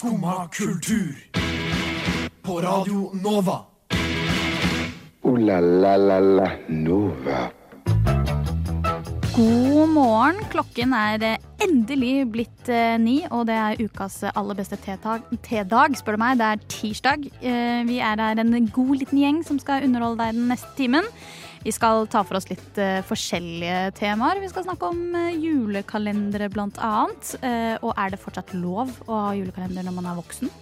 Skumma kultur. På Radio Nova. O-la-la-la-la Nova. God morgen. Klokken er endelig blitt eh, ni, og det er ukas aller beste tedag, tedag, spør du meg. Det er tirsdag. Eh, vi er her en god liten gjeng som skal underholde deg den neste timen. Vi skal ta for oss litt eh, forskjellige temaer. Vi skal snakke om eh, julekalendere, blant annet. Eh, og er det fortsatt lov å ha julekalender når man er voksen?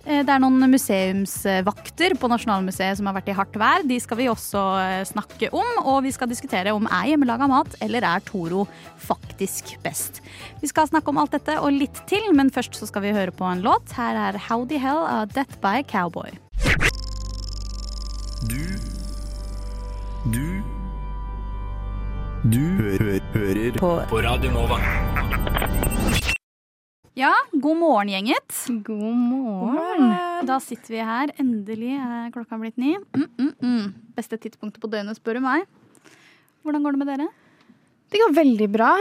Det er noen museumsvakter på Nasjonalmuseet som har vært i hardt vær. De skal vi også snakke om, og vi skal diskutere om er hjemmelaga mat eller er Toro faktisk best. Vi skal snakke om alt dette og litt til, men først så skal vi høre på en låt. Her er Howdy Hell av Death by Cowboy. Du Du Du hø hø hører på. på Radio Nova. Ja, god morgen, gjenget. God morgen. Da sitter vi her. Endelig er klokka blitt ni. Mm, mm, mm. Beste tidspunktet på døgnet, spør du meg. Hvordan går det med dere? Det går veldig bra.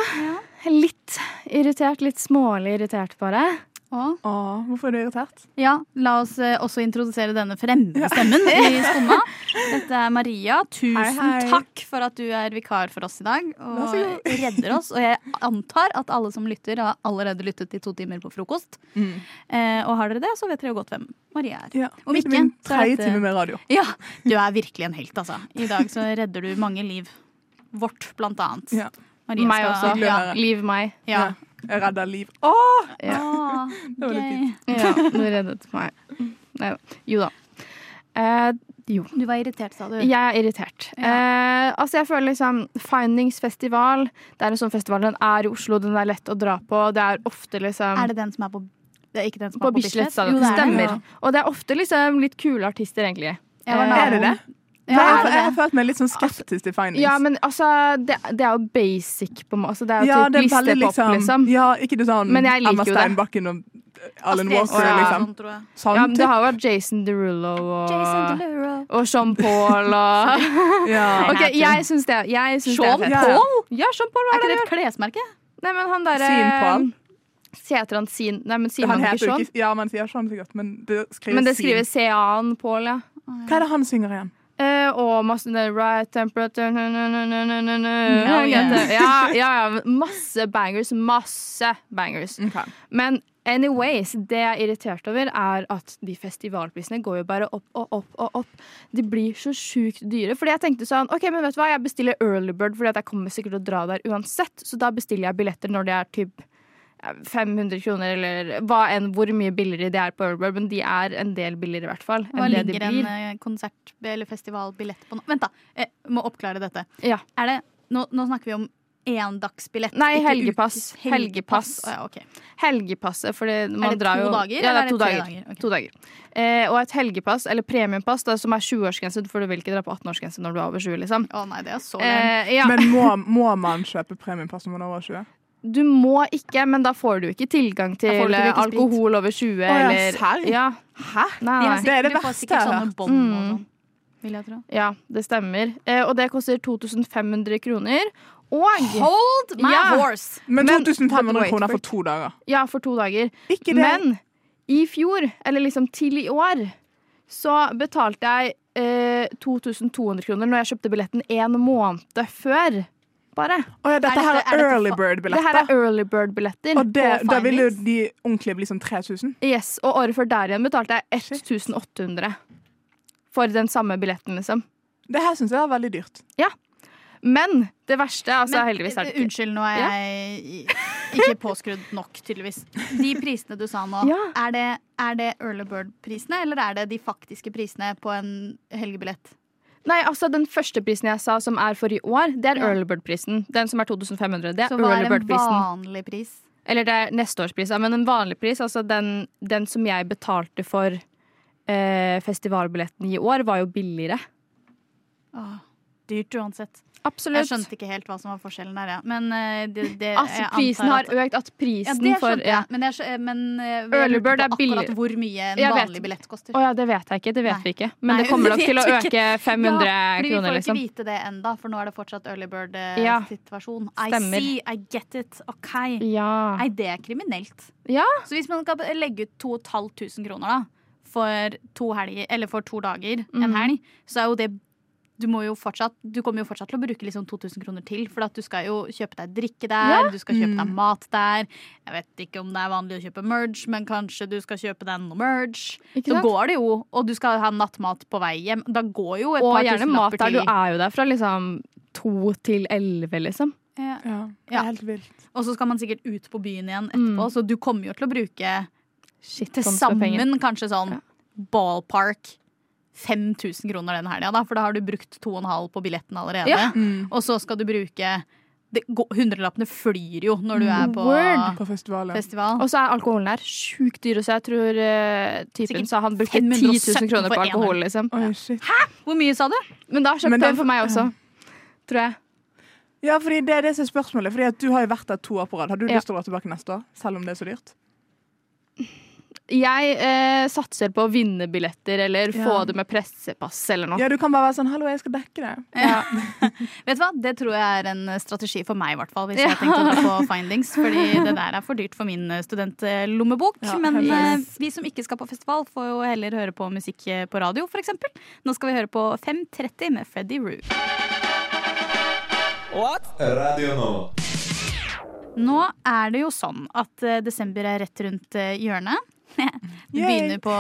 Litt irritert, litt smålig irritert bare. Og Åh, hvorfor er du irritert? Ja, la oss eh, også introdusere denne fremmede stemmen i Skumma. Dette er Maria. Tusen Hei, hei. takk for at du er vikar for oss i dag Vær og god. redder oss. Og jeg antar at alle som lytter, har allerede lyttet i to timer på frokost. Eh, og har dere det, så vet dere jo godt hvem Maria er. Ja, Om ikke, min så er tredje dette- time med radio. Ja, du er virkelig en helt, altså. I dag så redder du mange liv. Vårt, blant annet. Ja. Maria Meg skal- også. Ja. Liv meg. ja. Jeg redder liv. Åh! Ja. det var litt fint. Ja, du reddet meg. Nei da. Jo da. Eh, jo. Du var irritert, sa du. Jeg er irritert. Eh, altså jeg føler liksom Findings festival Det er en sånn festival, den er i Oslo, den er lett å dra på. Det er ofte liksom Er det den som er på det er ikke den som på er på Bislett, sa Jo, det er det. Stemmer. Og det er ofte liksom litt kule artister, egentlig. Jeg var Eh. Er det det? Ja, jeg, er jeg har følt meg litt sånn skeptisk til findings. Ja, men altså Det, det er jo basic på meg. Altså, det er jo Ja, typ det er veldig listepop, liksom. Ja, ikke du sånn Men jeg liker Emma. Steinbakken og Alan Astrid Walker, ja. liksom. Sånn. Sånn Ja, men det har har vært Jason Derulo og, Jason Derulo. og Sean Paul og Ja. OK, jeg syns det, jeg syns det Sean er fett. Paul? Ja, Sean Paul Er ikke det. det et klesmerke? Nei, men han derre Sean Heter han Sin Nei, men sier Han han ikke Sean? ikke Ja, man sier Sean sikkert, men det skrives Men det skrives Sean Paul, ja. Hva er det han synger igjen? Eh, og masse right temperature. Ja, ja. Masse bangers. Masse bangers. Men anyways, det jeg er irritert over, er at de festivalprisene går jo bare opp og opp og opp. De blir så sjukt dyre. Fordi jeg tenkte sånn, ok, men vet du hva, jeg bestiller early bird, fordi jeg kommer sikkert til å dra der uansett. Så da bestiller jeg billetter når det er typ 500 kroner, eller hva enn, hvor mye billigere de er på early. Men de er en del billigere, i hvert fall. Hva Enn det de ligger en eh, konsert- eller festivalbillett på nå? Vent, da. Jeg må oppklare dette. Ja. Er det, nå, nå snakker vi om endagsbillett. Nei, ikke helgepass. ukes- Helgepass. Oh, ja, okay. Helgepasset, for man Er det drar to jo dager, Ja, det er to er dager. dager? Okay. To dager. Eh, og et helgepass, eller premiumpass, da, som er 20-årsgrense, for du vil ikke dra på 18-årsgrense når du er over 20, liksom. Å nei, det er så. Eh, ja. Men må, må man kjøpe premiepass når man er over 20? Du må ikke, men da får du ikke tilgang til ikke eh, alkohol over 20, ja, eller ja. Hæ? Nei, De har nei. Det er det verste jeg har hørt. Mm. sånn. Vil jeg tro. Ja, det stemmer. Eh, og det koster 2500 kroner. Og Hold my Ja. horse! Men Men- 2500 kroner for for to dager. Ja, for to dager. Ikke det. Men i fjor, eller liksom til i år, så betalte jeg eh, 2200 kroner når jeg kjøpte billetten en måned før. Bare. Oh, ja, dette Er her dette- er er early fa- Det her bird-billetter. er early bird-billetter. Og det, på da vil jo de ordentlige bli sånn 3000. Yes, og året før der igjen betalte jeg 1800 for den samme billetten, liksom. Det her syns jeg er veldig dyrt. Ja. Men det verste altså Men, heldigvis er det ikke. Unnskyld, nå er jeg ikke påskrudd nok, tydeligvis. De prisene du sa nå, Ja. er, det, er det early bird-prisene, eller er det de faktiske prisene på en helgebillett? Nei, altså Den første prisen jeg sa, som er for i år, det er Ja. early bird-prisen. Den som er 2500. Det er Så hva er en vanlig pris? Eller det er neste års pris. ja, Men en vanlig pris, altså den, den som jeg betalte for eh, festivalbilletten i år, var jo billigere. Åh. Dyrt uansett. Absolutt. Jeg skjønte ikke helt hva som var forskjellen der, ja. Men eh, det, det, Altså, prisen har at- økt. At prisen ja, for ja. det Men, jeg, men eh, jeg Early på er billig. akkurat hvor mye en vanlig billett koster. Å ja, det vet jeg ikke. Det vet Nei. vi ikke. Men Nei, det kommer nok til å vi øke 500 ja, fordi vi kroner, får liksom. ikke vite det enda, for nå er det fortsatt early bird-situasjon. I Stemmer. see, I get it. OK. Ja. Nei, det er kriminelt. ja. Så hvis man kan legge ut 2500 kroner da, for to, helger, eller for to dager en Mhm. helg, så er jo det du, må jo fortsatt, du kommer jo fortsatt til å bruke liksom 2000 kroner til, for at du skal jo kjøpe deg drikke der, du skal kjøpe deg Mm. mat der. Jeg vet ikke om det er vanlig å kjøpe merge, men kanskje du skal kjøpe deg noe merge. Ikke Så sant? går det jo, og du skal ha nattmat på vei hjem. Da går jo et Og par gjerne mat der. Du er jo der fra liksom to til elleve, liksom. Ja. Ja, det er helt vilt. Og så skal man sikkert ut på byen igjen etterpå, Mm. så du kommer jo til å bruke Shit, til penger. sammen kanskje sånn Ja. ballpark 5000 kroner den helga, da. For da har du brukt 2,5 på billetten allerede. Ja. Mm. Og så skal du bruke det, Hundrelappene flyr jo når du er på På festival. Og så er alkoholen der sjukt dyr, så jeg tror uh, typen Sikkert sa han brukte 10 000 kroner på alkohol, liksom. Oi, shit. Hvor mye sa du? Men da kjøpte han for meg også, tror jeg. Ja, fordi det er det som er spørsmålet. Fordi at Du har jo vært der to år på rad. Har du Ja. lyst til å dra tilbake neste år? Selv om det er så dyrt? Jeg eh, satser på å vinne billetter eller få det med pressepass eller noe. Ja, Du kan bare være sånn 'hallo, jeg skal dekke det'. Ja. Vet du hva? Det tror jeg er en strategi for meg, i hvert fall. Hvis Ja. jeg tenkte å dra på Findings. Fordi det der er for dyrt for min eh, studentlommebok. Ja, Men helt eh, vi som ikke skal på festival, får jo heller høre på musikk eh, på radio, f.eks. Nå skal vi høre på 5.30 med Freddy Roo. Radio Nova. Nå er det jo sånn at eh, desember er rett rundt eh, hjørnet. Det begynner på,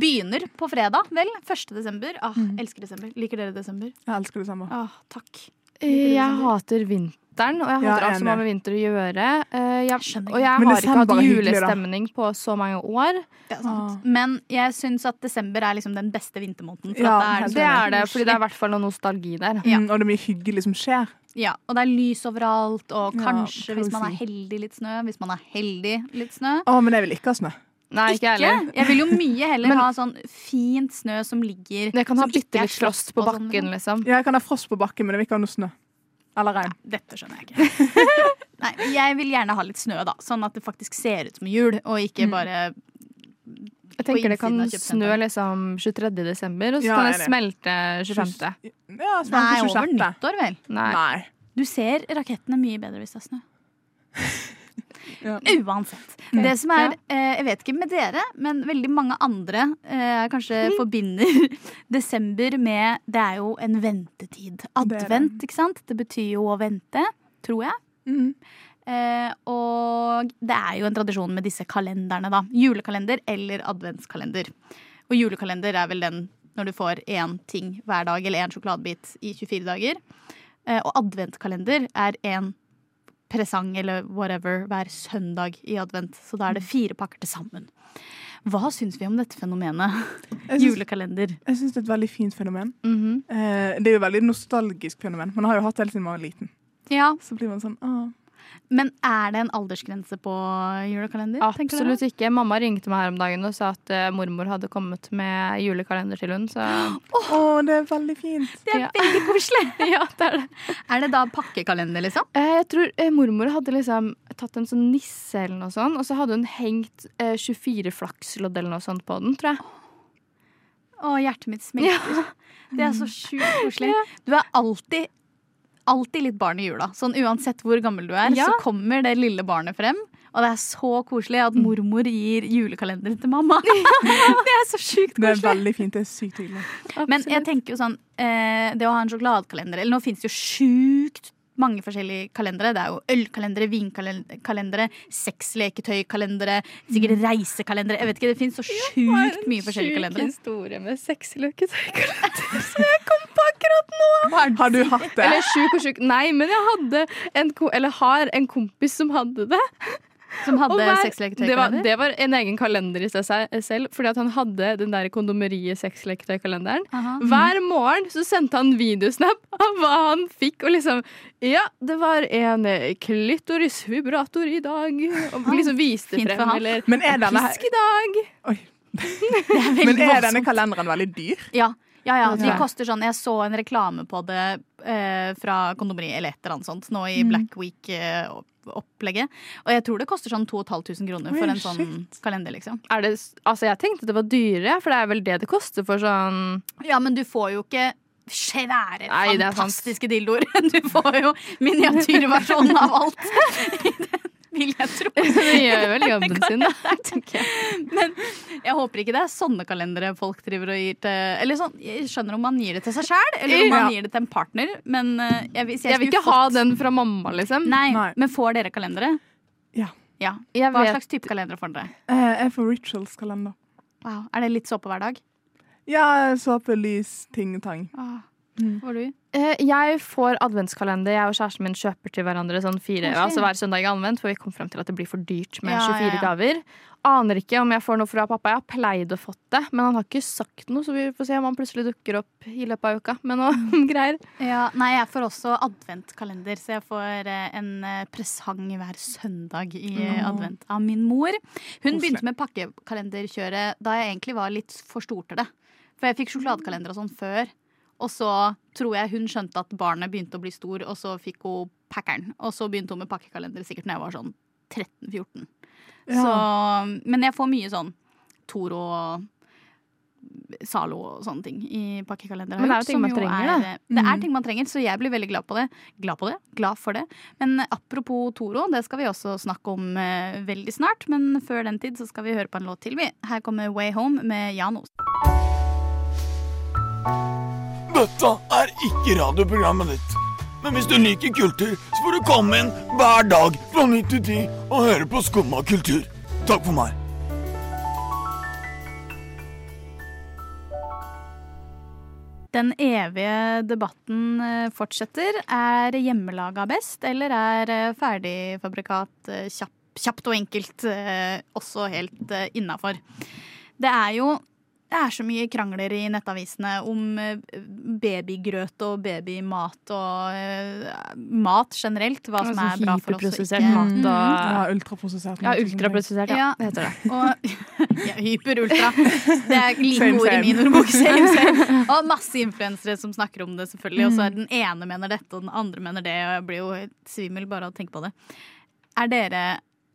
begynner på fredag, vel. 1. desember. Ah, Mm. Elsker desember. Liker dere desember? Jeg elsker desember. Ah, takk. Eh, Jeg hater vinteren, og jeg Ja, hater alt som har med vinter å gjøre. Eh, Jeg, og jeg har ikke hatt da. julestemning på så mange år. Det. Ah. Men jeg syns at desember er liksom den beste vintermåneden. For Ja, at da er Det er det, fordi det er i hvert fall noe nostalgi der. Ja. Mm, og det er mye hyggelig som skjer. Ja, og det er lys overalt, og Ja, kanskje, hvis man er heldig, litt snø. Hvis man er heldig, litt snø. Å, men jeg vil ikke ha snø. Nei, ikke jeg heller. Jeg vil jo mye heller Men- ha sånn fint snø som ligger Det kan ha bitte litt frost på sånn, bakken, liksom. Jeg kan ha frost på bakken, men jeg vil ikke ha noe snø. Eller regn. Dette skjønner jeg ikke. Nei, jeg vil gjerne ha litt snø, da. Sånn at det faktisk ser ut som jul, og ikke Mm. bare Jeg tenker det kan snø liksom 23. desember, og så Ja, kan det smelte 25. Ja, Nei, over nyttår, vel. Nei. Nei. Du ser rakettene mye bedre hvis det er snø. Ja. Uansett. Det som er, eh, jeg vet ikke med dere, men veldig mange andre eh, kanskje forbinder desember med Det er jo en ventetid. Advent, ikke sant? Det betyr jo å vente, tror jeg. Mm. Eh, og det er jo en tradisjon med disse kalenderne, da. Julekalender eller adventskalender. Og julekalender er vel den når du får én ting hver dag, eller én sjokoladebit i 24 dager. Eh, og adventkalender er en presang eller whatever hver søndag i advent. Så da er det fire pakker til sammen. Hva syns vi om dette fenomenet? Jeg synes, Julekalender. Jeg syns det er et veldig fint fenomen. Mhm. Eh, det er jo et veldig nostalgisk fenomen. Man har jo hatt det helt siden man var liten. Ja, Så blir man sånn åh. Men er det en aldersgrense på julekalender? Absolutt ikke. Mamma ringte meg her om dagen og sa at uh, mormor hadde kommet med julekalender til hun, så Å, det er veldig fint. Det er Ja. veldig koselig! ja, det er det. Er det da pakkekalender, liksom? Uh, Jeg tror uh, mormor hadde liksom tatt en sånn nisse eller noe sånt, og så hadde hun hengt eh, 24 flakslodd eller noe sånt på den, tror jeg. Å, hjertet mitt smelter. Det er så sjukt koselig. Du er alltid, alltid litt barn i jula. Sånn Uansett hvor gammel du er, Ja. så kommer det lille barnet frem. Og det er så koselig at mormor gir julekalender til mamma. det er så sjukt Det er veldig fint. Det er sykt hyggelig. Men jeg tenker jo sånn eh, Det å ha en sjokoladekalender Eller nå finnes det jo sjukt mange forskjellige kalendere. Det er jo ølkalendere, vinkalendere, sexleketøykalendere, sikkert Mm. reisekalendere. Jeg vet ikke, Det finnes så sjukt mye forskjellige kalendere. Jeg har en sjuk historie med sexleketøykalender som jeg kom på akkurat nå. Har du hatt det? Eller sjuk og sjuk. Nei, men jeg hadde en eller har en kompis som hadde det. Som hadde hver- det, var, det var en egen kalender i seg selv, fordi at han hadde den der kondomeriet sexleketøykalenderen. Hver morgen så sendte han videosnap av hva han fikk, og liksom Ja, det var en eh, klitorisvibrator i dag. Og liksom viste Fint frem. Eller Men er denne, pisk i dag. Oi. Men er denne kalenderen veldig dyr? Ja, Ja, ja, de koster sånn Jeg så en reklame på det eh, fra kondomeri eller et eller annet sånt nå i Black Week-opplegget. Og jeg tror det koster sånn 2500 kroner for en sånn kalender, liksom. Er det, altså jeg tenkte det var dyrere, for det er vel det det koster for sånn Ja, men du får jo ikke svære, Nei, fantastiske dildoer. Du får jo miniatyrversjonen av alt. Vil jeg tro. Det gjør vel jobben sin, da. Men jeg håper ikke det er sånne kalendere folk driver og gir til Eller sånn, Jeg skjønner om man gir det til seg sjæl, eller om man Ja. gir det til en partner, men eh, jeg, hvis jeg, Jeg vil ikke ikke ha den fra mamma, liksom. Nei, Nei. men får dere kalendere? Ja. ja. Jeg Hva vet slags type kalendere får dere? Eh, Jeg får rituals-kalender. Wow. Er det litt såpe hver dag? Ja, såpe, lys, ting og tang. Får du? Eh, Jeg får adventskalender. Jeg og kjæresten min kjøper til hverandre sånn fire, okay. altså hver søndag i advent, for vi kom frem til at det blir for dyrt med Ja, 24 ja, ja. gaver. Aner ikke om jeg får noe fra pappa. Jeg har pleid å fått det, men han har ikke sagt noe, så vi får se om han plutselig dukker opp i løpet av uka med noe greier. Ja, nei, jeg får også adventkalender, så jeg får eh, en eh, presang hver søndag i mm. advent av min mor. Hun Oslo. begynte med pakkekalenderkjøret da jeg egentlig var litt for stor til det. For jeg fikk sjokoladekalender og sånn før. Og så tror jeg hun skjønte at barnet begynte å bli stor, og så fikk hun packeren. Og så begynte hun med pakkekalender sikkert når jeg var sånn 13-14. Ja. Så, men jeg får mye sånn Toro og Zalo og sånne ting i pakkekalenderen. Men det er jo ting som man trenger, er-. Det er Mm. ting man trenger, så jeg blir veldig glad på det. Glad på det, glad for det. Men apropos Toro, det skal vi også snakke om eh, veldig snart. Men før den tid så skal vi høre på en låt til, vi. Her kommer Way Home med Janos. Dette er ikke radioprogrammet ditt. Men hvis du liker kultur, så får du komme inn hver dag fra 9 til 10 og høre på Skumma kultur. Takk for meg. Den evige debatten eh, fortsetter. Er hjemmelaga best, eller er eh, ferdigfabrikat eh, kjapt og enkelt også helt innafor? Det er jo det er så mye krangler i nettavisene om eh, babygrøt og babymat og uh, mat generelt. Hva som er bra for oss og ikke. mat og Ja, ultraprosessert. Mat Ja, ultraprosessert, ja. Det heter det. Og ja, hyper-ultra. Det er like ord i min ordbok. Same, same. Og masse influensere som snakker om det, selvfølgelig. Og så Mm. er den ene mener dette, og den andre mener det. Og jeg blir jo svimmel bare av å tenke på det. Er dere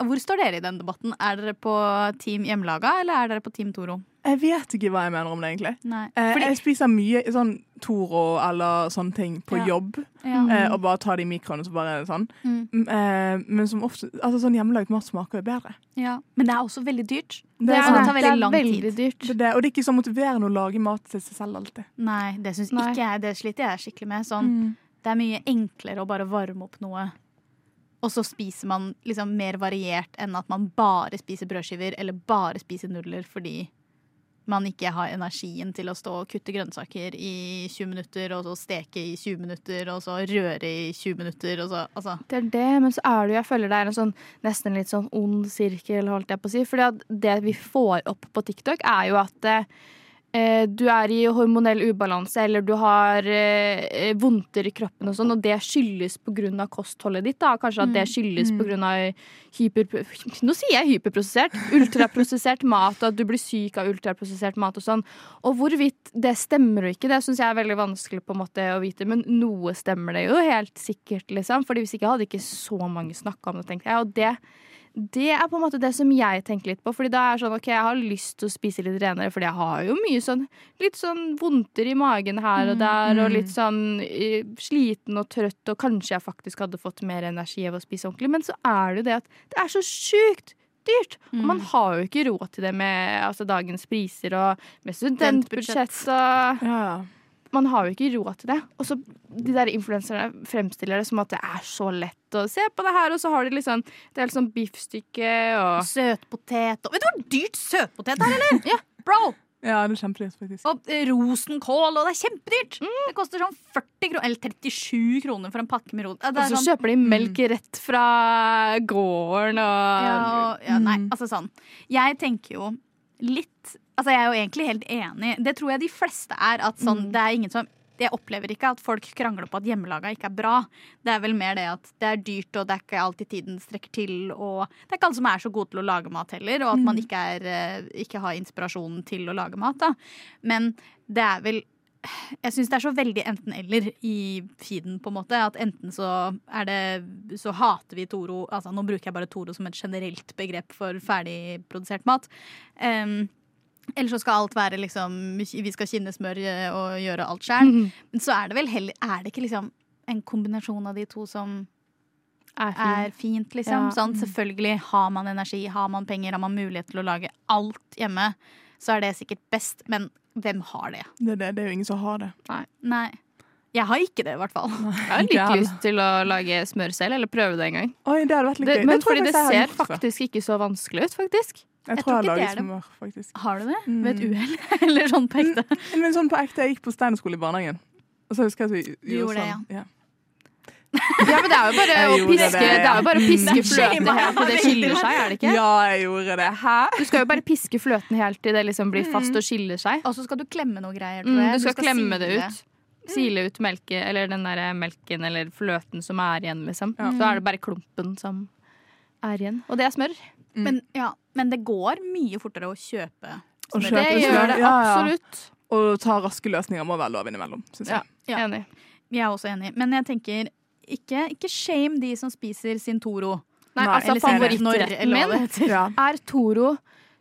Hvor står dere i den debatten? Er dere på Team Hjemmelaga, eller er dere på Team Toro? Jeg vet ikke hva jeg mener om det, egentlig. Nei. Eh, Fordi, Jeg spiser mye sånn Toro eller sånne ting på Ja. jobb. ja. Eh, og bare tar det i mikroen og så bare sånn. Mm. Mm, eh, men som ofte, altså sånn hjemmelaget mat smaker jo bedre. ja. Men det er også veldig dyrt. Det Det er er, det tar veldig det er lang veldig tid. dyrt. Det, er det, og det er ikke så motiverende å lage mat til seg selv alltid. Nei, det syns ikke jeg. Det sliter jeg skikkelig med. Sånn, Mm. Det er mye enklere å bare varme opp noe. Og så spiser man liksom mer variert enn at man bare spiser brødskiver eller bare spiser nudler fordi man ikke har energien til å stå og kutte grønnsaker i 20 minutter, og så steke i 20 minutter, og så røre i 20 minutter, og så altså. Det er det, men så er det jo, jeg føler det er en sånn nesten litt sånn ond sirkel, holdt jeg på å si. For det vi får opp på TikTok, er jo at eh, du er i hormonell ubalanse, eller du har eh, vondter i kroppen og sånn, og det skyldes av kostholdet ditt, da. Kanskje at det skyldes på grunn av hyper... Nå sier jeg hyperprosessert. Ultraprosessert mat, og at du blir syk av ultraprosessert mat og sånn. Og hvorvidt det stemmer og ikke, det syns jeg er veldig vanskelig på en måte å vite. Men noe stemmer det jo helt sikkert, liksom. Fordi hvis ikke hadde ikke så mange snakka om det, tenkte jeg. Og det, det er på en måte det som jeg tenker litt på. Fordi da er det sånn, ok, jeg har lyst til å spise litt renere, fordi jeg har jo mye sånn litt sånn vondter i magen her og der, og litt sånn eh, sliten og trøtt, og kanskje jeg faktisk hadde fått mer energi av å spise ordentlig. Men så er det jo det at det er så sjukt dyrt! Og man har jo ikke råd til det med altså, dagens priser og med studentbudsjett og Ja. Man har jo ikke råd til det. Og så de der influenserne fremstiller det som at det er så lett å se på det her, og så har de liksom Det er liksom biffstykke og Søtpotet og Vet du hvor dyrt søtpotet er, eller? ja, bro! ja, det er kjempedyrt, faktisk. Og eh, rosenkål, og det er kjempedyrt! Det koster sånn 40 kroner, eller 37 kroner for en pakke med rot. Og så sånn- kjøper de melk rett fra gården og Ja, og, ja, nei, altså sånn. Jeg tenker jo litt Altså, jeg er jo egentlig helt enig. Det tror jeg de fleste er. At sånn, det er ingen som jeg opplever ikke at folk krangler på at hjemmelaga ikke er bra. Det er vel mer det at det er dyrt, og det er ikke alltid tiden strekker til. Og det er ikke alle som er så gode til å lage mat heller, og at man ikke, er, eh, ikke har inspirasjonen til å lage mat. Da. Men det er vel jeg syns det er så veldig enten-eller i feeden, på en måte. At enten så er det Så hater vi Toro Altså nå bruker jeg bare Toro som et generelt begrep for ferdigprodusert mat. Um, eller så skal alt være liksom Vi skal kinne smør eh, og gjøre alt sjøl. Men så er det vel heller Er det ikke liksom en kombinasjon av de to som Er fin. er fint, liksom? Ja. Sånn, selvfølgelig har man energi, har man penger, har man mulighet til å lage alt hjemme, så er det sikkert best. Men hvem har det? Det, det, det er jo ingen som har det. Nei. Jeg har ikke det, i hvert fall. Jeg har litt lyst til å lage smør selv, eller prøve det en gang. Oi, det hadde vært litt Det, men tror fordi det ser gjort faktisk ikke så vanskelig ut, faktisk. Jeg jeg tror tror jeg har ikke laget er smør, faktisk. Har du det? Mm. Ved et uhell? Eller sånn på ekte? Men sånn på ekte, jeg gikk på steinerskole i barnehagen. Og så husker jeg at vi Du gjorde det, ja. ja. Ja, men det er jo bare å piske, det. det er jo bare å piske Det er shame, fløten helt til det skiller seg, er det ikke? Ja, jeg gjorde det. Hæ? Du skal jo bare piske fløten helt til det liksom blir fast og skiller seg. Og så skal du klemme noe greier, Mm, du, skal du skal klemme det ut. Sile ut melke, eller den der melken eller fløten som er igjen, liksom. Ja. Så er det bare klumpen som er igjen. Og det er smør. Men, ja, men det går mye fortere å kjøpe smør. kjøpe Det smør. gjør det Ja, ja. absolutt. Og ta raske løsninger må være lov innimellom, syns jeg. Ja. Ja. Enig. Jeg er også enig. Men jeg tenker ikke, ikke shame de som spiser sin Toro. Nei, Nei, altså favorittretten min. Ja. er Toro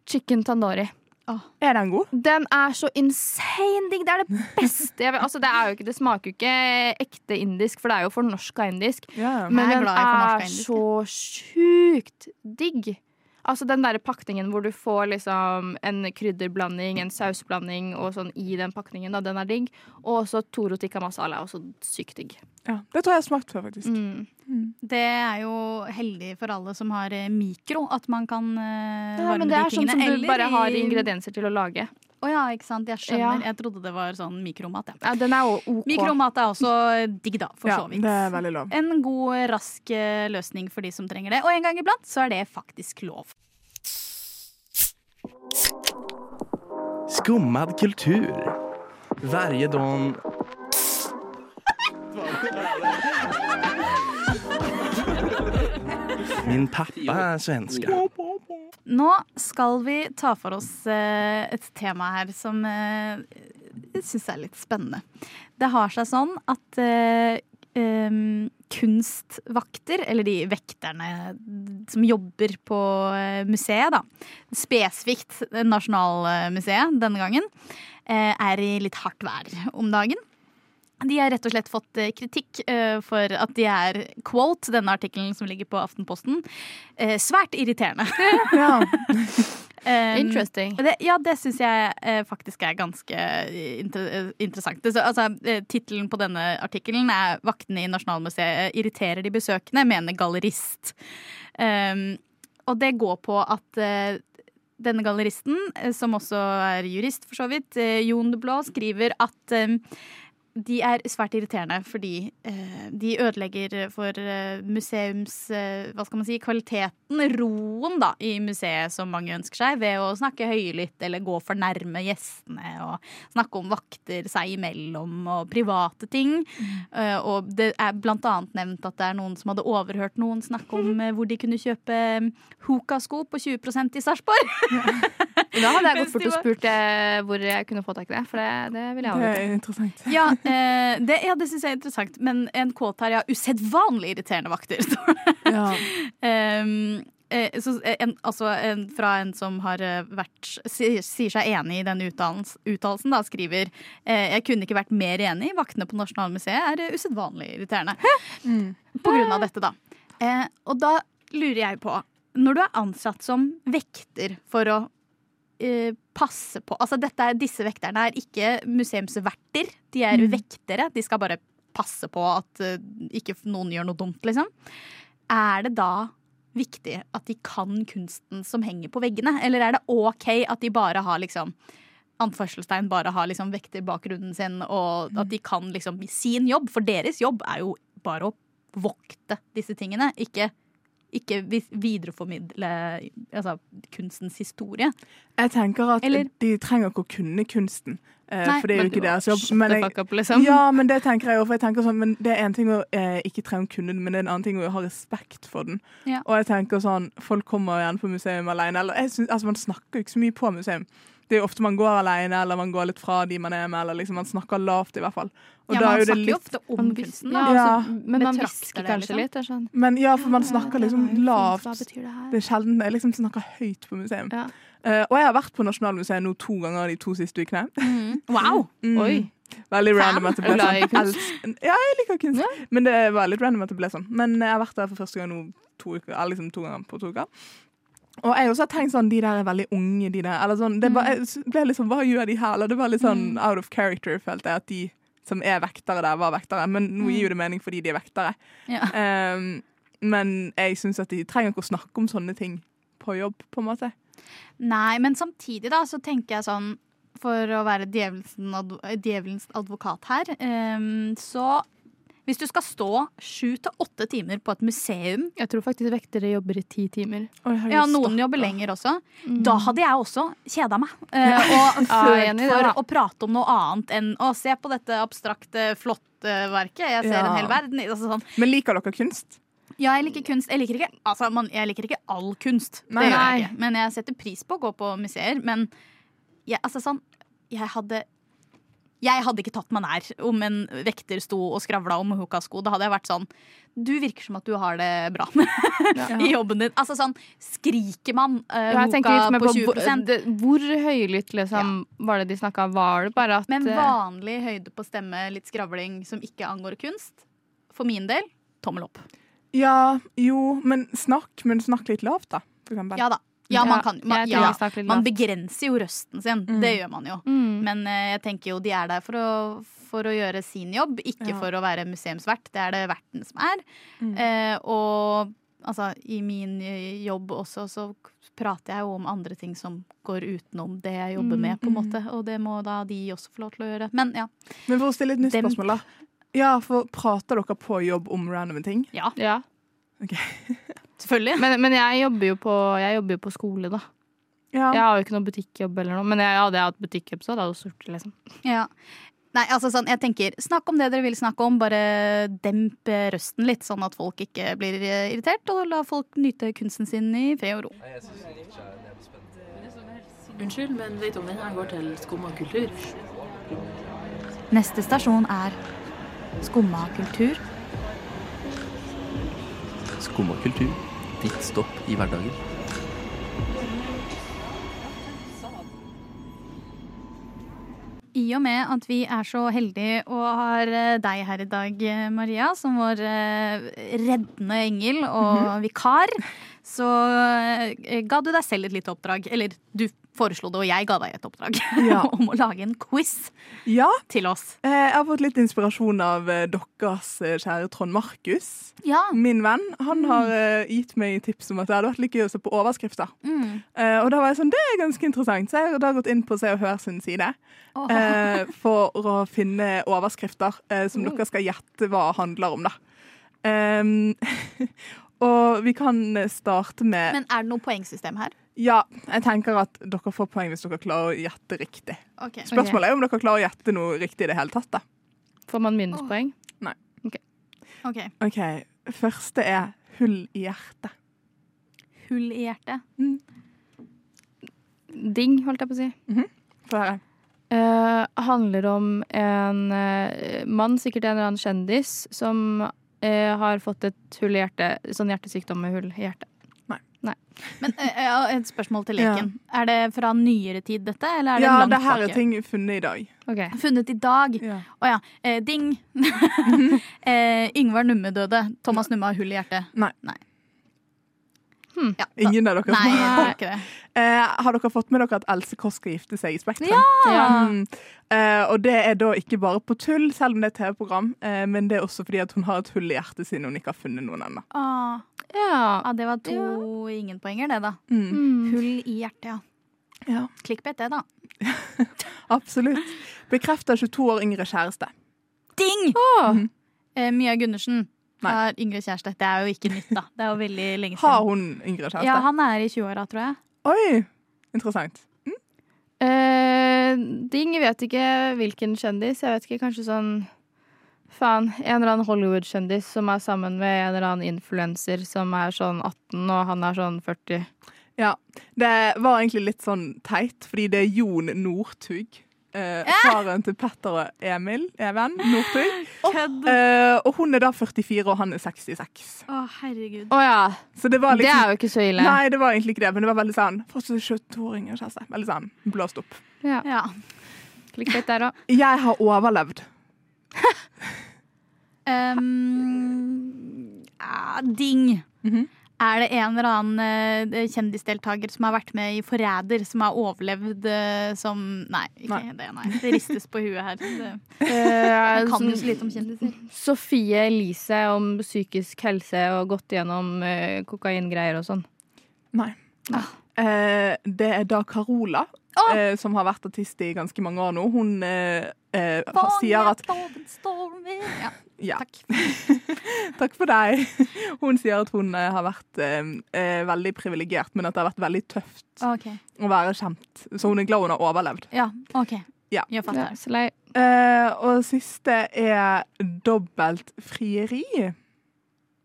chicken tandoori. Er den god? Den er så insane digg. Det er det beste jeg vet. Altså, det, er jo ikke, det smaker jo ikke ekte indisk, for det er jo fornorska indisk. Yeah. Men den er er indisk, så sjukt digg. Altså den der pakningen hvor du får liksom en krydderblanding, en sausblanding og sånn i den pakningen, da, den er digg. Og også Toro tikka masala er også sykt digg. ja. Det tror jeg jeg har smakt før, faktisk. Mm. Det er jo heldig for alle som har eh, mikro, at man kan uh, Ja, men det er sånn som du bare har ingredienser til å lage. Å ja, ikke sant. Jeg skjønner. Ja. Jeg trodde det var sånn mikromat. Ja. Ja, den er OK. Mikromat er også digg, da, for Ja, så vidt. det er veldig lov. En god, rask eh, løsning for de som trenger det. Og en gang iblant så er det faktisk lov. Skummad kultur. Varje. Min pappa er svenska. Nå skal vi ta for oss eh, et tema her som eh, jeg syns er litt spennende. Det har seg sånn at eh, kunstvakter, eller de vekterne som jobber på museet, da, spesifikt Nasjonalmuseet denne gangen, er i litt hardt vær om dagen. De har rett og slett fått eh, kritikk eh, for at de er quote, denne artikkelen som ligger på Aftenposten, eh, svært irriterende. Ja. Um, Interesting. Det, ja, det syns jeg faktisk er ganske inter interessant. Altså, Tittelen på denne artikkelen er 'Vaktene i Nasjonalmuseet irriterer de besøkende', mener gallerist. Um, og det går på at uh, denne galleristen, som også er jurist for så vidt, Jon de Blå, skriver at eh, de er svært irriterende fordi eh, de ødelegger for eh, museums eh, Hva skal man si kvaliteten, roen, da, i museet som mange ønsker seg, ved å snakke høylytt eller gå for nærme gjestene og snakke om vakter seg imellom og private ting. Eh, og det er blant annet nevnt at det er noen som hadde overhørt noen snakke om eh, hvor de kunne kjøpe eh, Hoka-sko på 20% i Sarpsborg. Da hadde jeg gått bort og spurt eh, hvor jeg kunne få tak i det, for det, det vil jeg ha. interessant. Ja, eh, det, ja, det syns jeg er interessant. Men en kåt her, ja. Usedvanlig irriterende vakter, står det. Ja. Um, eh, så en, altså en, fra en som har eh, vært sier, sier seg enig i denne uttalens- uttalelsen, da, skriver eh, Jeg kunne ikke vært mer enig. Vaktene på Nasjonalmuseet er eh, usedvanlig irriterende. På grunn av dette, da. Eh, og da lurer jeg på Når du er ansatt som vekter for å eh, passe på Altså dette Disse vekterne er ikke museumsverter. De er vektere. De skal bare passe på at eh, ikke noen gjør noe dumt, liksom. Er det da viktig at de kan kunsten som henger på veggene? Eller er det OK at de bare har liksom anførselstegn bare har liksom vekterbakgrunnen sin, og at de kan liksom sin jobb? For deres jobb er jo bare å vokte disse tingene, ikke, ikke videreformidle altså, kunstens historie. Jeg tenker at Eller- de trenger ikke å kunne kunsten, eh, Nei, for det er jo ikke deres jobb. Men jeg, up, liksom. ja, men det tenker jeg jo, for jeg sånn, men det er en ting å eh, ikke trenge å kunne den, men det er en annen ting å ha respekt for den. Ja. Og jeg tenker sånn, folk kommer gjerne på museum alene, eller jeg synes, altså man snakker jo ikke så mye på museum. Det er jo ofte man går alene, eller man går litt fra de man er med, eller liksom man snakker lavt, i hvert fall. Og Ja, da man er jo det snakker jo litt ofte om kunsten, da. Ja. altså, men man hvisker det, kanskje liksom. litt. Sånn Men ja, for man snakker liksom Hva lavt. betyr det her? Det er sjelden jeg liksom snakker høyt på museum. Ja. Uh, og jeg har vært på Nasjonalmuseet nå to ganger de to siste ukene. Wow! Mm. Oi. Veldig random at det ble sånn. Ja, jeg liker kunst. Men det var litt random at det ble sånn. Men jeg har vært der for første gang nå to uker, liksom to ganger på to uker. Og jeg også har tenkt sånn, de der er veldig unge, de der. Eller sånn, det Mm. bare, ble litt sånn, hva gjør de her? Eller det var litt sånn out of character, følte jeg, at de som er vektere der, var vektere. Men nå gir jo det mening fordi de er vektere. Ja. Um, men jeg syns at de trenger ikke å snakke om sånne ting på jobb, på en måte. Nei, men samtidig da, så tenker jeg sånn For å være djevelens, advokat her, um, så hvis du skal stå sju til åtte timer på et museum Jeg tror faktisk vektere jobber i ti timer. Ja, noen jobber lenger også. Mm. Da hadde jeg også kjeda meg. eh, og følt for å prate om noe annet enn å se på dette abstrakte, flotte verket. Jeg ser Ja. en hel verden. Altså sånn. Men liker dere kunst? Ja, jeg liker kunst. Jeg liker ikke, altså, man, jeg liker ikke all kunst. Nei. det gjør Nei. jeg ikke. Men jeg setter pris på å gå på museer. Men jeg, altså, sånn, jeg hadde jeg hadde ikke tatt meg nær om en vekter sto og skravla om hukasko. Da hadde jeg vært sånn Du virker som at du har det bra i jobben din. Altså sånn, Skriker man uh, Ja, litt på på 20 på, det, hvor høylytt liksom, var det de snakka? Var det bare at Men eh, vanlig høyde på stemme, litt skravling som ikke angår kunst, for min del, tommel opp. Ja, jo, men snakk, men snakk litt lavt, da. For eksempel. Ja da. Ja, man, kan, man, ja, man begrenser jo røsten sin. Mm. Det gjør man jo. Mm. Men eh, jeg tenker jo de er der for å, for å gjøre sin jobb, ikke Ja. for å være museumsvert. Det er det verten som er. Mm. Eh, og altså, i min eh, jobb også så prater jeg jo om andre ting som går utenom det jeg jobber Mm, med, på en mm. måte. Og det må da de også få lov til å gjøre. Men ja. Men for å stille et nytt Dem... spørsmål, da. Ja, for Prater dere på jobb om random ting? Ja, Ja. selvfølgelig. Men, men jeg, jobber jo på, jeg jobber jo på skole, da. Ja. Jeg har jo ikke noen butikkjobb eller noe. Men jeg, hadde jeg hatt butikkjobb, så hadde jeg jo sort, liksom. Ja. Nei, altså sånn, jeg tenker, Snakk om det dere vil snakke om, bare demp røsten litt, sånn at folk ikke blir eh, irritert, og la folk nyte kunsten sin i fred og ro. Unnskyld, men vet du om denne går til Skumma kultur? Neste stasjon er Skumma kultur. Skumma kultur. Ditt stopp i hverdagen. I og med at vi er så heldige og har eh, deg her i dag, eh, Maria, som vår eh, reddende engel og vikar, så ga du deg selv et lite oppdrag. Eller du foreslo det, og jeg ga deg et oppdrag Ja. om å lage en quiz ja. til oss. Eh, Jeg har fått litt inspirasjon av eh, deres eh, kjære Trond Markus. Ja. Min venn. Han har eh, gitt meg tips om at det hadde vært like gøy å se på overskrifter. Mm. Og da var jeg sånn, det er ganske interessant. Så jeg har da gått inn på Se og Hør sin side eh, for å finne overskrifter som som dere skal gjette hva handler om, da. Um, og vi kan starte med Men er det noe poengsystem her? Ja, jeg tenker at dere får poeng hvis dere klarer å gjette riktig. Okay. Spørsmålet er om dere klarer å gjette noe riktig i det hele tatt. da. Får man minuspoeng? Nei. Ok. OK. Første er hull i hjertet. Hull i hjertet. Ding, holdt jeg på å si. Få høre. Uh, handler om en uh, mann, sikkert en eller annen kjendis, som uh, har fått et hull i hjertet. Sånn hjertesykdom med hull i hjertet. Men uh, ja, et spørsmål til leken. Er det fra nyere tid, dette? Eller er det Ja, langt det her er tilbake? ting funnet i dag. Okay. Funnet i dag. Ja. Oh, ja. Eh, ding. eh, Yngvar Numme døde. Thomas Numme har hull i hjertet. Nei. Ja, Ingen av dere Nei, som har ikke det. eh, Har dere fått med dere at Else Kåss skal gifte seg i Spektrum? Ja. Mm. Eh, og det er da ikke bare på tull, selv om det er et TV-program, eh, men det er også fordi at hun har et hull i hjertet siden hun ikke har funnet noen ennå. Ah, Ja. ja, det var to ja. ingenpoenger, det, da. Mm. Mm. Hull i hjertet, ja. Ja, Klikkbet, det, da. absolutt. Bekrefter 22 år yngre kjæreste. Ding! Åh. Eh, Mia Gundersen har yngre kjæreste. Det er jo ikke nytt, da. Det er jo veldig lenge Har hun yngre kjæreste? Ja, han er i 20-åra, tror jeg. Oi, interessant. Eh, Ding, jeg vet ikke hvilken kjendis. Jeg vet ikke, kanskje sånn Faen, en eller annen Hollywood-kjendis som er sammen med en eller annen influenser som er sånn 18, og han er sånn 40. Ja. Det var egentlig litt sånn teit, fordi det er Jon Northug. Eh, faren til Petter og Emil, Even Northug. Kødd! Eh, og hun er da 44, og han er 66. Å, herregud. Å ja. Så det var Det liksom er jo ikke så ille. Nei, det var egentlig ikke det, men det var veldig sånn Fortsatt 22-åringer, kjæreste. Veldig sånn blåst opp. Ja. Ja. Clickbait der òg. Jeg har overlevd. Um, ja, ding. Mhm. Er det en eller annen eh, kjendisdeltaker som har vært med i Forræder, som har overlevd eh, som Nei, ikke Nei. det. nei. Det ristes på huet her. Det, uh, kan jo så lite om kjendiser. Sofie Elise om psykisk helse og gått gjennom kokaingreier og sånn. Nei. Eh, det er da Carola, eh, som har vært artist i ganske mange år nå. Hun eh, eh, sier at ja. Ja. Takk. Takk for deg. Hun sier at hun eh, har vært eh, veldig privilegert, men at det har vært veldig tøft okay. å være kjent. Så hun er glad hun har overlevd. Ja, OK. Ja. Jeg Ja, fatter. så lei. Eh, og siste er dobbelt frieri.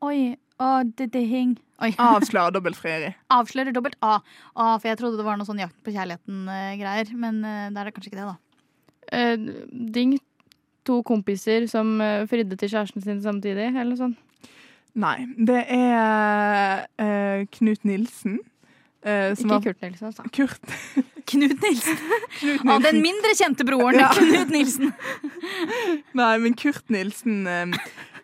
Oi. Å, det, det hing. Oi. Avslører dobbelt frieri. Avslører dobbelt A. A. For jeg trodde det var noe sånn jakt på kjærligheten-greier. Men uh, det er det kanskje ikke det, da. Uh, ding. To kompiser som uh, fridde til kjæresten sin samtidig, eller noe sånt. Nei. Det er uh, Knut Nilsen. Uh, som Ikke var- Kurt Nilsen, altså. Kurt. Knut Nilsen. Knut Å, den mindre kjente broren. Ja. Knut Nilsen. Nei, men Kurt Nilsen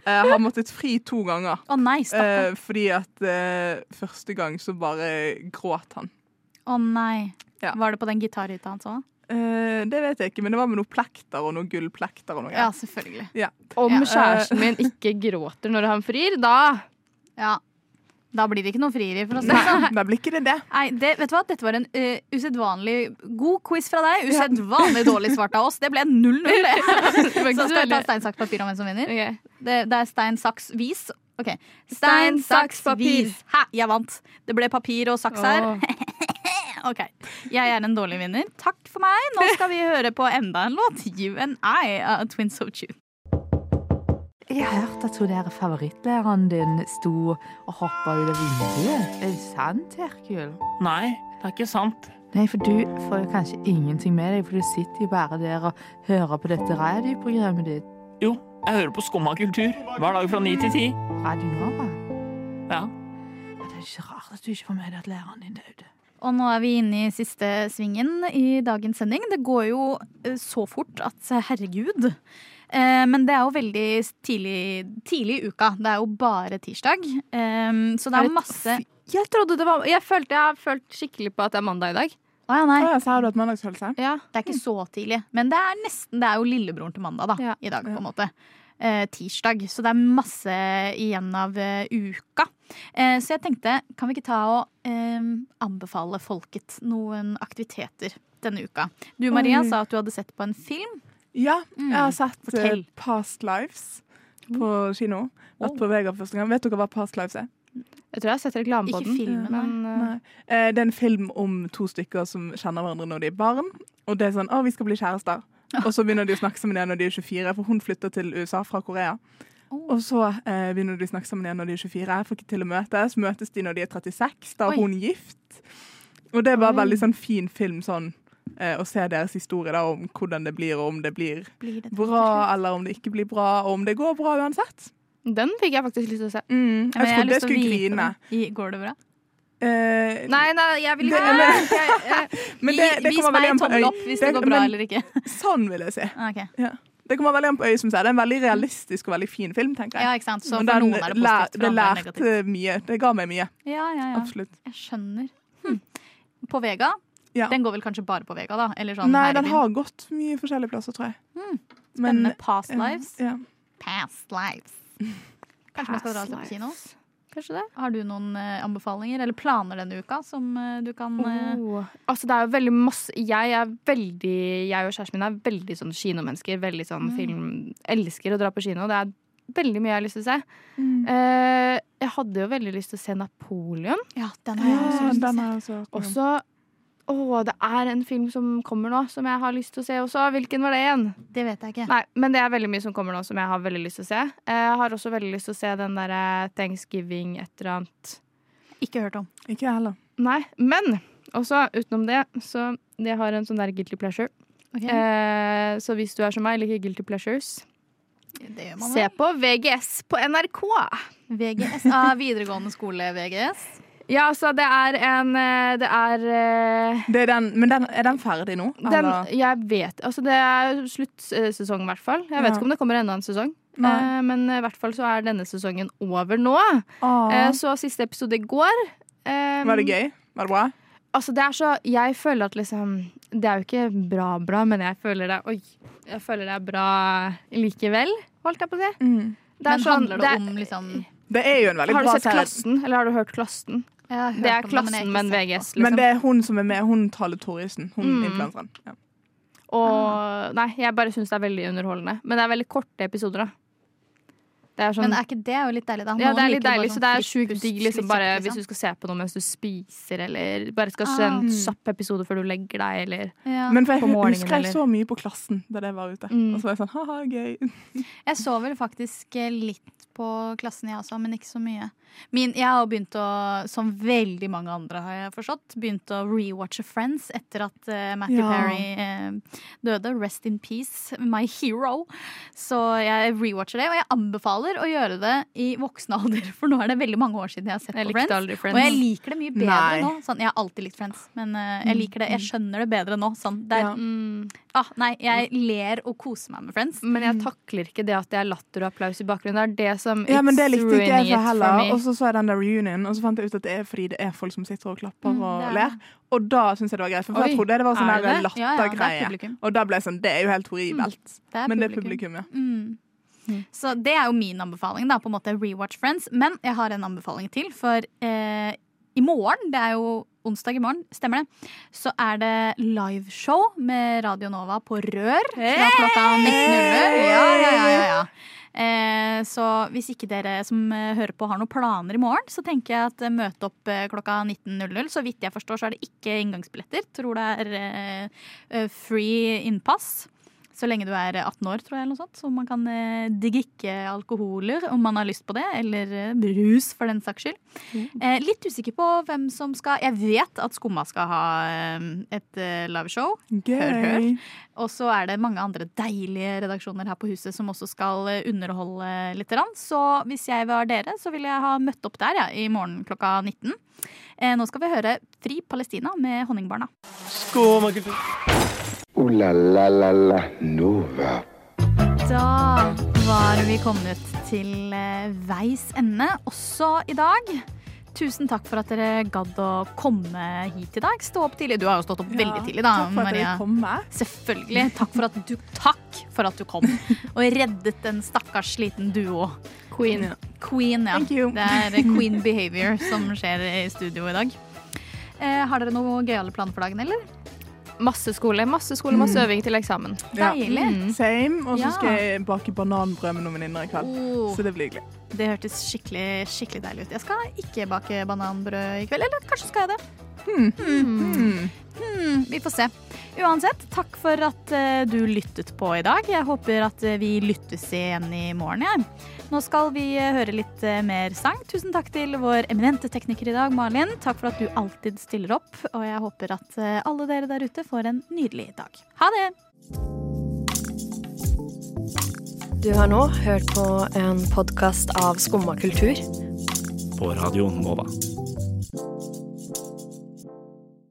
eh, eh, har måttet fri to ganger. Å nei, stakkar. Eh, fordi at eh, første gang så bare gråt han. Å nei. Ja. Var det på den gitarhytta hans òg? Eh, det vet jeg ikke, men det var med noen plekter og noen gullplekter. og noe Ja, selvfølgelig. Ja. Om kjæresten min ikke gråter når han frir, da Ja. Da blir det ikke noe frieri, for sånn. Nei, da blir ikke det det. Nei, det, vet du hva? Dette var en uh, usedvanlig god quiz fra deg. Usedvanlig dårlig svart av oss. Det ble 0-0, det. Så skal vi ta stein, saks, papir om hvem som vinner. Okay. Det, det er stein, saks, vis. Ok. Stein, saks, papir. vis. Hæ, jeg vant. Det ble papir og saks her. Ok. Jeg er en dårlig vinner. Takk for meg. Nå skal vi høre på enda en låt. You and I uh, Twins of Tune. Jeg har hørt at hun der favorittlæreren din sto og hoppa ut av vinduet. Er det sant, Herkul? Nei, det er ikke sant. Nei, for du får jo kanskje ingenting med deg, for du sitter jo bare der og hører på dette radioprogrammet ditt. Jo, jeg hører på Skumma kultur hver dag fra ni til ti. Radio Nova. Ja. Ja, Det er ikke rart at du ikke får med deg at læreren din døde. Og nå er vi inne i siste svingen i dagens sending. Det går jo eh, så fort at herregud. Eh, Men det er jo veldig tidlig, tidlig i uka. Det er jo bare tirsdag. Eh, Så det Er er det masse Jeg trodde det var Jeg følte jeg har følt skikkelig på at det er mandag i dag. Å ja, nei. Så har du hatt mandagsfølelse? Ja. Det er ikke så tidlig. Men det er nesten Det er jo lillebroren til mandag da, Ja. i dag, på en måte. Eh, tirsdag. Så det er masse igjen av eh, uka. Eh, så jeg tenkte, kan vi ikke ta og eh, anbefale folket noen aktiviteter denne uka? Du Maria Oi. sa at du hadde sett på en film. Ja, Mm. jeg har sett eh, Fortell. Past Lives på kino. Vært på Vega første gang. Vet dere hva Past Lives er? Jeg tror jeg har sett reklame på Ikke den. filmen, nei. men, eh, Nei. Eh, Det er en film om to stykker som kjenner hverandre når de er barn. Og det er sånn 'Å, vi skal bli kjærester'. Og så begynner de å snakke sammen igjen når de er 24, for hun flytter til USA fra Korea. Og så eh, begynner de å snakke sammen igjen når de er 24. Jeg får ikke til å møtes. Møtes de når de er 36. Da Oi. er hun gift. Og det er bare Oi. veldig sånn fin film sånn eh, og se deres historie da, om hvordan det blir, og om det blir Blir det bra, eller om det ikke blir bra, og om det går bra uansett. Den fikk jeg faktisk lyst til å se. Mm, jeg trodde jeg skulle grine. I- Går det bra? Eh, Nei, nei, jeg vil ikke men- jeg, jeg, men det, det Vis meg tommel opp hvis det, går bra men eller ikke. Sånn vil jeg si. Okay. Ja. Det kommer veldig an på øyet, som sier. Det er en veldig realistisk og veldig fin film, tenker jeg. Ja, ikke sant? Så for den noen er det positivt, for det lærte mye. Det ga meg mye. Ja, ja, ja. Absolutt. Jeg skjønner. Hm. På Vega? Ja. Den går vel kanskje bare på Vega, da? Eller sånn Nei, her den har gått mye forskjellige plasser, tror jeg. Men- Spennende. Past ja, Lives? Ja. Past Lives. Kanskje man skal dra seg på kino? Kanskje det? Har du noen uh, anbefalinger eller planer denne uka som uh, du kan eh, Oh. Altså, det er jo veldig masse Jeg er veldig Jeg og kjæresten min er veldig sånn kinomennesker. Veldig sånn Mm. film Elsker å dra på kino. Det er veldig mye jeg har lyst til å se. Mm. Eh, jeg hadde jo veldig lyst til å se Napoleon. Ja, den har jeg også lyst til å se. også Å, det er en film som kommer nå, som jeg har lyst til å se også. Hvilken var det igjen? Det vet jeg ikke. Nei, men det er veldig mye som kommer nå som jeg har veldig lyst til å se. Eh, Jeg har også veldig lyst til å se den derre Thanksgiving et eller annet. Ikke hørt om. Ikke jeg heller. Nei, men også utenom det, så jeg har en sånn der guilty pleasure. Ok. Eh, så hvis du er som meg, liker guilty pleasures, Det gjør man se på VGS på NRK. VGS av videregående skole VGS. Ja, altså, det er en eh, Det er eh, Det er den, men den, er den ferdig nå? den. Jeg vet Altså, det er sluttsesong, i hvert fall. Jeg vet Ja. ikke om det kommer enda en sesong. Nei. Eh, men i hvert fall så er denne sesongen over nå. Åh. Eh, så siste episode i går. eh, Var det gøy? Var det bra? Altså, det er så Jeg føler at liksom Det er jo ikke bra bra, men jeg føler det Oi. Jeg føler det er bra likevel, holdt jeg på å si. Mm. Det er Men sånn- handler det, det om liksom Det er jo en veldig Har du sett. Klassen? Eller har du hørt Klassen? Det er Klassen, men. VGS, liksom. Men det er hun som er med, hun taler Thoresen. Hun Mm. influenseren. Ja. Og Nei, jeg bare syns det er veldig underholdende. Men det er veldig korte episoder, da. Det er sånn Men er ikke det jo litt deilig, da? ja, det er litt deilig, sånn så det er sjukt digg liksom, bare kjapt, hvis du skal se på noe mens du spiser, eller bare skal se Ah. en kjapp episode før du legger deg, eller Ja. Men for jeg På morgenen, husker jeg eller? så mye på Klassen da det var ute. Mm. Og så var jeg sånn ha-ha, gøy. Jeg så vel faktisk eh, litt på klassen, jeg også, men ikke så mye. Min, jeg har begynt å, som veldig mange andre har jeg forstått, begynt å rewatche Friends etter at uh, Matthew Ja. Perry uh, døde. Rest in peace, my hero. Så jeg rewatcher det, og jeg anbefaler å gjøre det i voksen alder, for nå er det veldig mange år siden jeg har sett Jeg på Friends. Friends. Og jeg liker det mye bedre Nei. nå. Sånn, jeg har alltid likt Friends, men uh, jeg liker det. Jeg skjønner det bedre nå. Sånn, det er, Ja. mm, ah, nei, jeg ler og koser meg med Friends. Men jeg takler ikke det at det er latter og applaus i bakgrunnen. Det er det som Ja, men det likte ikke jeg for heller. Og så så jeg den der reunion, og så fant jeg ut at det er fordi det er folk som sitter og klapper Mm, og det er ler. Og da syns jeg det var greit, for Oi, jeg trodde det var sånn en der det? Ja, ja, det lattergreie. og da ble jeg sånn Det er jo helt horribelt. Det er Men det er publikum, ja. Mm. Så det er jo min anbefaling, da, på en måte rewatch Friends. Men jeg har en anbefaling til, for eh, i morgen, det er jo onsdag i morgen, stemmer det, så er det liveshow med Radio Nova på Rør fra klokka 19.00. Ja, ja, ja, ja. Eh, så hvis ikke dere som eh, hører på har noen planer i morgen, så tenker jeg at eh, møte opp klokka 19.00. Så vidt jeg forstår, så er det ikke inngangsbilletter. Tror det er eh, free innpass. Så lenge du er 18 år, tror jeg, eller noe sånt. Så man kan eh, drikke alkoholer om man har lyst på det. Eller eh, brus, for den saks skyld. Eh, litt usikker på hvem som skal Jeg vet at Skumma skal ha eh, et eh, liveshow. Hør. Og så er det mange andre deilige redaksjoner her på huset som også skal eh, underholde litt. Så hvis jeg var dere, så ville jeg ha møtt opp der ja, i morgen klokka 19. Eh, nå skal vi høre Fri Palestina med Honningbarna. Skål, la la la la Nova. Da var vi kommet til eh, veis ende også i dag. Tusen takk for at dere gadd å komme hit i dag. Stå opp tidlig. Du har jo stått opp Ja, veldig tidlig, da, takk for at Maria. dere kom med. Selvfølgelig. Takk for at du, takk for at du kom og reddet en stakkars liten duo. Queen. Queen, ja. Thank you. Det er eh, queen behavior som skjer i studio i dag. Eh, har dere noen gøyale planer for dagen, eller? Masse skole, masse skole, masse øving til eksamen. Ja. Deilig. Mm. Same. Og så Ja. skal jeg bake bananbrød med noen venninner i kveld. Oh, Så det blir hyggelig. det hørtes skikkelig, skikkelig deilig ut. Jeg skal ikke bake bananbrød i kveld. Eller kanskje skal jeg det. Hmm. Hmm, vi får se. Uansett, takk for at uh, du lyttet på i dag. Jeg håper at uh, vi lyttes igjen i morgen. jeg. Nå skal vi eh, høre litt eh, mer sang. Tusen takk til vår eminente tekniker i dag, Malin. Takk for at du alltid stiller opp. Og jeg håper at eh, alle dere der ute får en nydelig dag. Ha det! Du har nå hørt på en podkast av Skumma kultur. På Radio Nova.